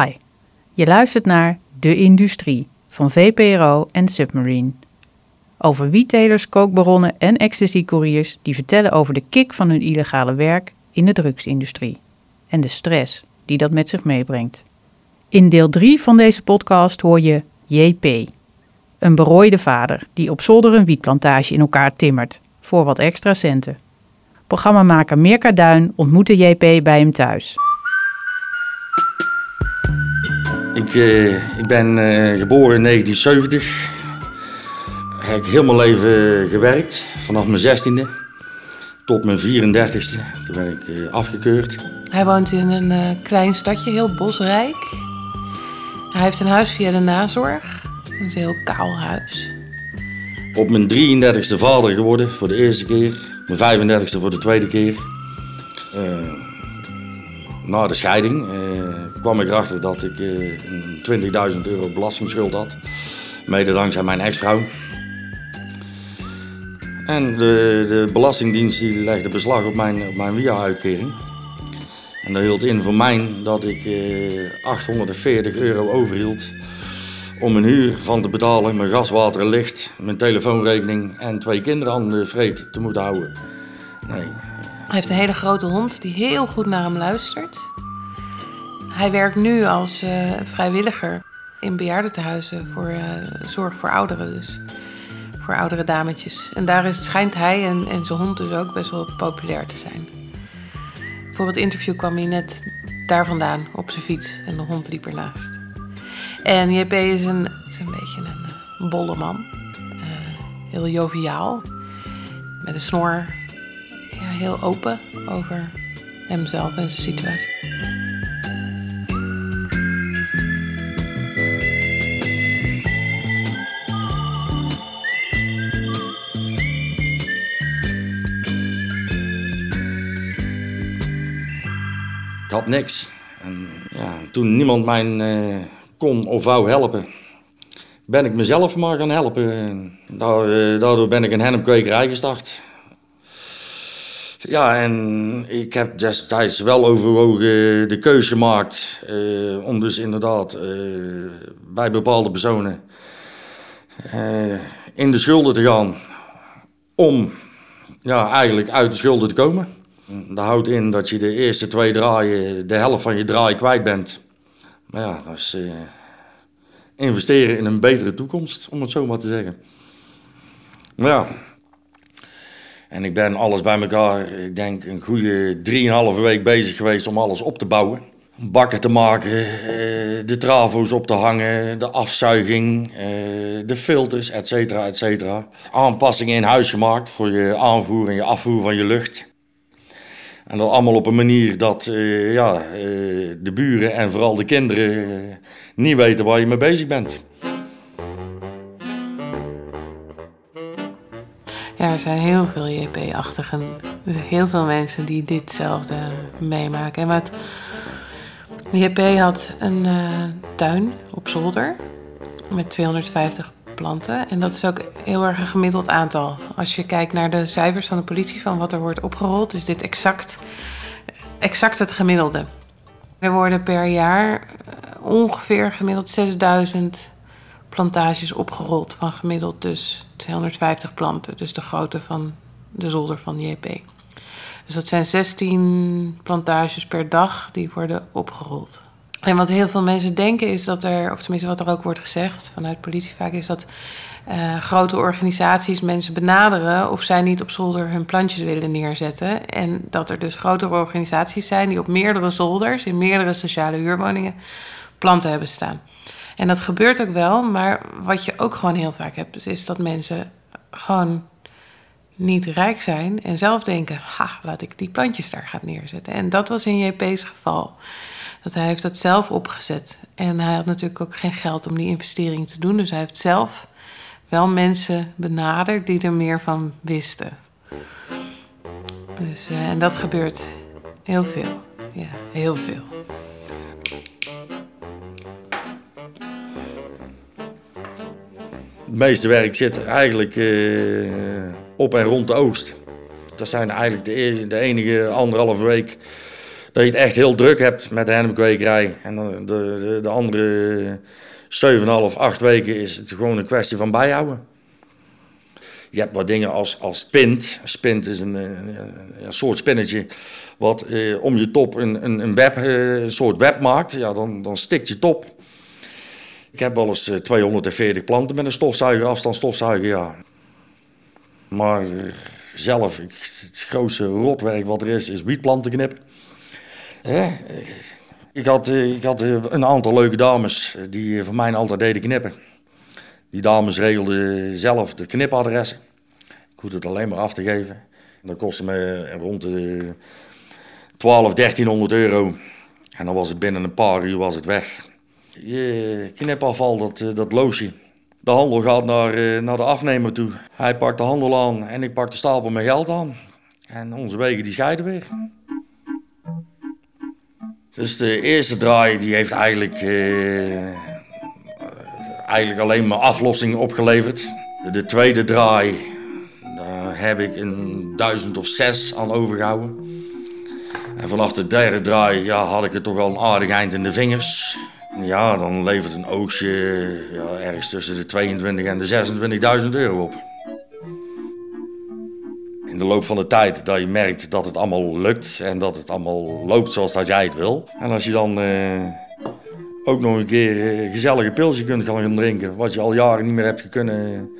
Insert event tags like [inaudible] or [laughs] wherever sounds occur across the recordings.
Hi, je luistert naar De Industrie van VPRO en Submarine. Over wiettelers, kookbaronnen en ecstasy-couriers die vertellen over de kick van hun illegale werk in de drugsindustrie en de stress die dat met zich meebrengt. In deel 3 van deze podcast hoor je JP, een berooide vader die op zolder een wietplantage in elkaar timmert voor wat extra centen. Programmamaker Mirka Duin ontmoette JP bij hem thuis. Ik, eh, ik ben eh, geboren in 1970. Heb ik heel mijn leven gewerkt, vanaf mijn 16e tot mijn 34e. Toen ben ik eh, afgekeurd. Hij woont in een klein stadje, heel bosrijk. Hij heeft een huis via de nazorg. Het is een heel kaal huis. Op mijn 33e vader geworden voor de eerste keer. Mijn 35e voor de tweede keer. Eh, na de scheiding eh, kwam ik erachter dat ik eh, een 20.000 euro belastingsschuld had. Mede dankzij mijn ex-vrouw. En de, de Belastingdienst die legde beslag op mijn, op mijn WIA-uitkering. En dat hield in voor mij dat ik eh, 840 euro overhield om mijn huur van te betalen, mijn gas, water licht, mijn telefoonrekening en twee kinderen aan de vreet te moeten houden. Nee, Hij heeft een hele grote hond die heel goed naar hem luistert. Hij werkt nu als eh, vrijwilliger in bejaardentehuizen voor eh, zorg voor ouderen. Dus voor oudere dametjes. En daar is, schijnt hij en, en zijn hond dus ook best wel populair te zijn. Voor het interview kwam hij net daar vandaan op zijn fiets en de hond liep ernaast. En JP is een, beetje een, eh, bolle man. Heel joviaal. Met een snor. Ja, heel open over hemzelf en zijn situatie. ik had niks. En ja, toen niemand mij eh, kon of wou helpen, ben ik mezelf maar gaan helpen. Eh, Daardoor ben ik een hennepkwekerij gestart. Ja, en ik heb destijds wel overwogen de keus gemaakt eh, om dus inderdaad eh, bij bepaalde personen eh, in de schulden te gaan. Om ja, eigenlijk uit de schulden te komen. Dat houdt in dat je de eerste twee draaien de helft van je draai kwijt bent. Maar ja, dat is investeren in een betere toekomst, om het zo maar te zeggen. Maar ja, en ik ben alles bij elkaar, ik denk een goede drieënhalve week bezig geweest om alles op te bouwen. Bakken te maken, eh, de travo's op te hangen, de afzuiging, eh, de filters, et cetera, et cetera. Aanpassingen in huis gemaakt voor je aanvoer en je afvoer van je lucht. En dat allemaal op een manier dat eh, ja, de buren en vooral de kinderen niet weten waar je mee bezig bent. Er zijn heel veel JP-achtigen. Zijn heel veel mensen die ditzelfde meemaken. En wat JP had een eh, tuin op zolder met 250 planten. En dat is ook heel erg een gemiddeld aantal. Als je kijkt naar de cijfers van de politie van wat er wordt opgerold, is dit exact, exact het gemiddelde. Er worden per jaar eh, ongeveer gemiddeld 6000 plantages opgerold van gemiddeld dus 250 planten. Dus de grootte van de zolder van JP. Dus dat zijn 16 plantages per dag die worden opgerold. En wat heel veel mensen denken is dat er, of tenminste wat er ook wordt gezegd vanuit politie vaak, is dat eh, grote organisaties mensen benaderen of zij niet op zolder hun plantjes willen neerzetten. En dat er dus grotere organisaties zijn die op meerdere zolders, in meerdere sociale huurwoningen, planten hebben staan. En dat gebeurt ook wel, maar wat je ook gewoon heel vaak hebt, is dat mensen gewoon niet rijk zijn en zelf denken: ha, laat ik die plantjes daar gaan neerzetten. En dat was in JP's geval. Dat hij heeft dat zelf opgezet. En hij had natuurlijk ook geen geld om die investering te doen. Dus hij heeft zelf wel mensen benaderd die er meer van wisten. Dus, eh, en dat gebeurt heel veel. Ja, heel veel. Het meeste werk zit eigenlijk eh, op en rond de oost. Dat zijn eigenlijk de, eerste, de enige anderhalve week dat je het echt heel druk hebt met de hennepkwekerij. En de, de, de andere 7,5, 8 weken is het gewoon een kwestie van bijhouden. Je hebt wat dingen als, als spint. Spint is een, een, soort spinnetje wat eh, om je top een, een, een, web, eh, een soort web maakt. Ja, dan, dan stikt je top. Ik heb wel eens 240 eh, planten met een stofzuiger, afstandsstofzuiger, ja. Maar eh, zelf, het grootste rotwerk wat er is, is wietplanten knippen. Ik had, eh, ik had een aantal leuke dames die voor mij altijd deden knippen. Die dames regelden zelf de knipadressen. Ik hoefde het alleen maar af te geven. Dat kostte me rond de 12, 1300 euro. En dan was het binnen een paar uur was het weg. Je knipafval, dat, dat loosje. De handel gaat naar, eh, naar de afnemer toe. Hij pakt de handel aan en ik pak de stapel met geld aan. En onze wegen die scheiden weer. Dus de eerste draai die heeft eigenlijk, eh, eigenlijk alleen maar aflossingen opgeleverd. De tweede draai, daar heb ik een duizend of zes aan overgehouden. En vanaf de derde draai ja, had ik het toch wel een aardig eind in de vingers. Ja, dan levert een oogstje ja, ergens tussen de 22 en de 26.000 euro op. In de loop van de tijd dat je merkt dat het allemaal lukt en dat het allemaal loopt zoals dat jij het wil. En als je dan eh, ook nog een keer een gezellige pilsje kunt gaan drinken, wat je al jaren niet meer hebt kunnen,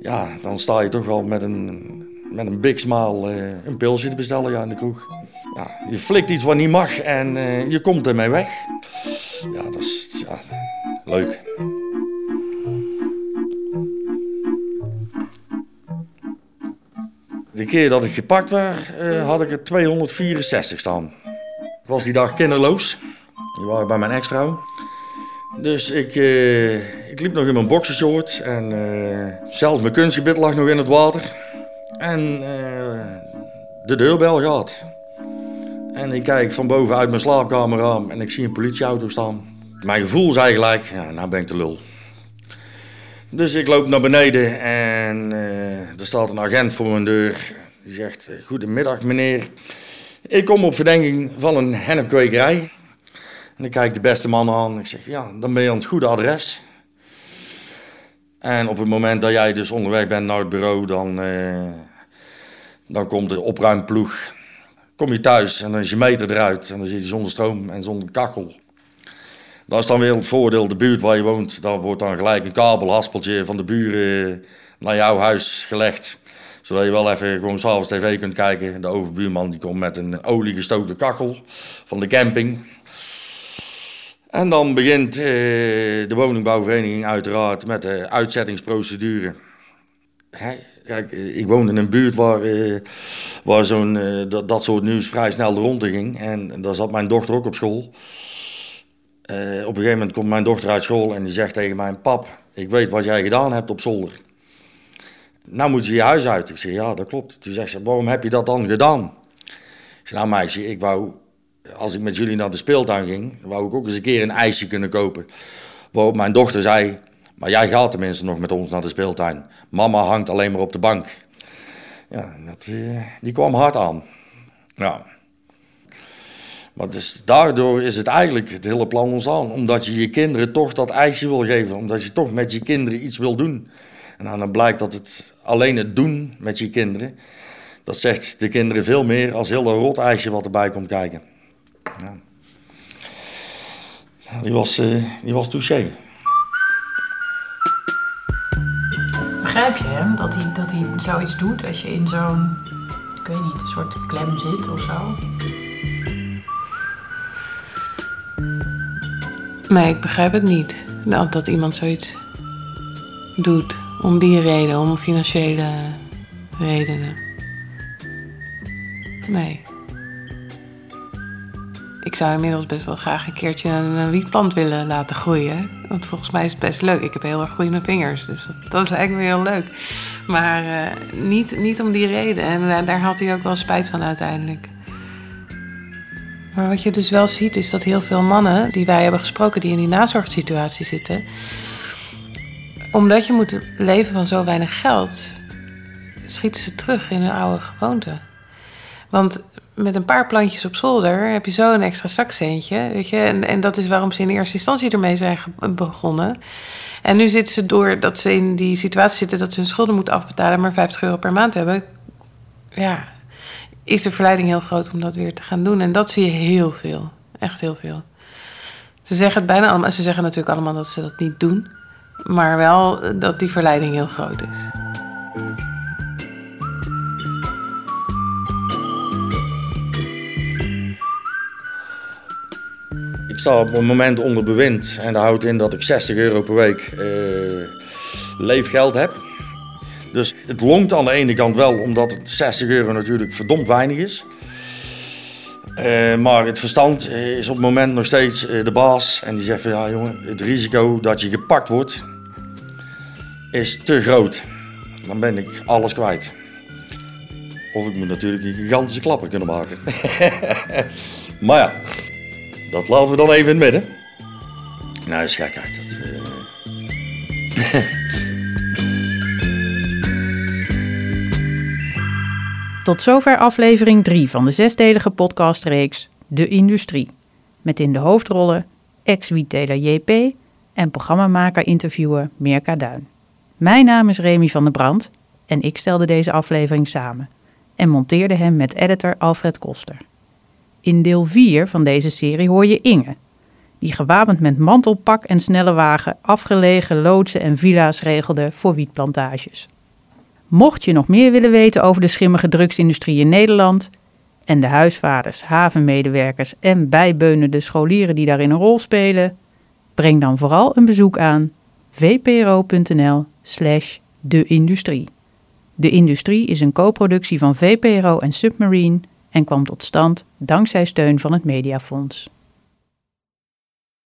ja, dan sta je toch wel met een, met een big uh, een pilsje te bestellen ja, in de kroeg. Ja, je flikt iets wat niet mag en uh, je komt ermee weg ja, dat is ja, leuk. De keer dat ik gepakt werd, uh, had ik er 264 staan. Ik was die dag kinderloos. Die waren bij mijn ex-vrouw. Dus ik, uh, ik liep nog in mijn boxershort en uh, zelfs mijn kunstgebit lag nog in het water. En de deurbel gaat. En ik kijk van boven uit mijn slaapkamer aan en ik zie een politieauto staan. Mijn gevoel zei gelijk, ja, nou ben ik de lul. Dus ik loop naar beneden en uh, er staat een agent voor mijn deur. Die zegt, goedemiddag meneer. Ik kom op verdenking van een hennepkwekerij. En ik kijk de beste man aan. Ik zeg, ja, dan ben je aan het goede adres. En op het moment dat jij dus onderweg bent naar het bureau, dan, uh, dan komt de opruimploeg kom je thuis en dan is je meter eruit en dan zit je zonder stroom en zonder kachel. Dat is dan weer het voordeel, de buurt waar je woont, daar wordt dan gelijk een kabelhaspeltje van de buren naar jouw huis gelegd. Zodat je wel even gewoon s'avonds tv kunt kijken. De overbuurman die komt met een oliegestookte kachel van de camping. En dan begint eh, de woningbouwvereniging uiteraard met de uitzettingsprocedure. Kijk, eh, ik woon in een buurt waar, uh, waar zo'n, uh, dat, dat soort nieuws vrij snel de ronde ging. En daar zat mijn dochter ook op school. op een gegeven moment komt mijn dochter uit school en die zegt tegen mij: Pap, ik weet wat jij gedaan hebt op zolder. Nou moet je je huis uit. Ik zeg: Ja, dat klopt. Toen zegt ze: Waarom heb je dat dan gedaan? Ik zeg: Nou, meisje, ik wou, als ik met jullie naar de speeltuin ging, wou ik ook eens een keer een ijsje kunnen kopen. Waarop mijn dochter zei: maar jij gaat tenminste nog met ons naar de speeltuin. Mama hangt alleen maar op de bank. Ja, dat, eh, die kwam hard aan. Ja. Maar dus daardoor is het eigenlijk het hele plan ons aan. Omdat je je kinderen toch dat ijsje wil geven. Omdat je toch met je kinderen iets wil doen. En dan blijkt dat het alleen het doen met je kinderen... dat zegt de kinderen veel meer als heel een rot ijsje wat erbij komt kijken. Ja. Die was, uh, die was touché. Begrijp je hem dat hij, dat hij zoiets doet als je in zo'n, ik weet niet, een soort klem zit of zo? Nee, ik begrijp het niet. Dat, dat iemand zoiets doet. Om die reden, om financiële redenen. Nee. Ik zou inmiddels best wel graag een keertje een wietplant willen laten groeien. Want volgens mij is het best leuk. Ik heb heel erg groeiende vingers, dus dat, dat [laughs] lijkt me heel leuk. Maar uh, niet, niet om die reden. En daar had hij ook wel spijt van uiteindelijk. Maar wat je dus wel ziet, is dat heel veel mannen die wij hebben gesproken, die in die nazorgsituatie zitten, omdat je moet leven van zo weinig geld, schieten ze terug in hun oude gewoonte. Want met een paar plantjes op zolder heb je zo een extra zakcentje. Weet je? En, en dat is waarom ze in eerste instantie ermee zijn begonnen. En nu zitten ze door dat ze in die situatie zitten dat ze hun schulden moeten afbetalen, maar 50 euro per maand hebben. Ja, is de verleiding heel groot om dat weer te gaan doen. En dat zie je heel veel. Echt heel veel. Ze zeggen het bijna allemaal. Ze zeggen natuurlijk allemaal dat ze dat niet doen. Maar wel dat die verleiding heel groot is. Ik sta op het moment onder bewind en dat houdt in dat ik 60 euro per week uh, leefgeld heb. Dus het longt aan de ene kant wel, omdat het 60 euro natuurlijk verdomd weinig is. Uh, maar het verstand is op het moment nog steeds de baas. En die zegt van ja jongen, het risico dat je gepakt wordt is te groot. Dan ben ik alles kwijt. Of ik moet natuurlijk een gigantische klappen kunnen maken. [laughs] maar ja, dat laten we dan even in het midden. Nou, dat is gekheid. Dat, uh... [laughs] Tot zover aflevering 3 van de zesdelige podcastreeks De Industrie. Met in de hoofdrollen ex-wietteler JP en programmamaker-interviewer Mirka Duin. Mijn naam is Remy van der Brand en ik stelde deze aflevering samen en monteerde hem met editor Alfred Koster. In deel 4 van deze serie hoor je Inge, die gewapend met mantelpak en snelle wagen afgelegen loodsen en villa's regelde voor wietplantages. Mocht je nog meer willen weten over de schimmige drugsindustrie in Nederland en de huisvaders, havenmedewerkers en bijbeunende scholieren die daarin een rol spelen, breng dan vooral een bezoek aan vpro.nl/slash de industrie. De Industrie is een co-productie van VPRO en Submarine en kwam tot stand dankzij steun van het Mediafonds.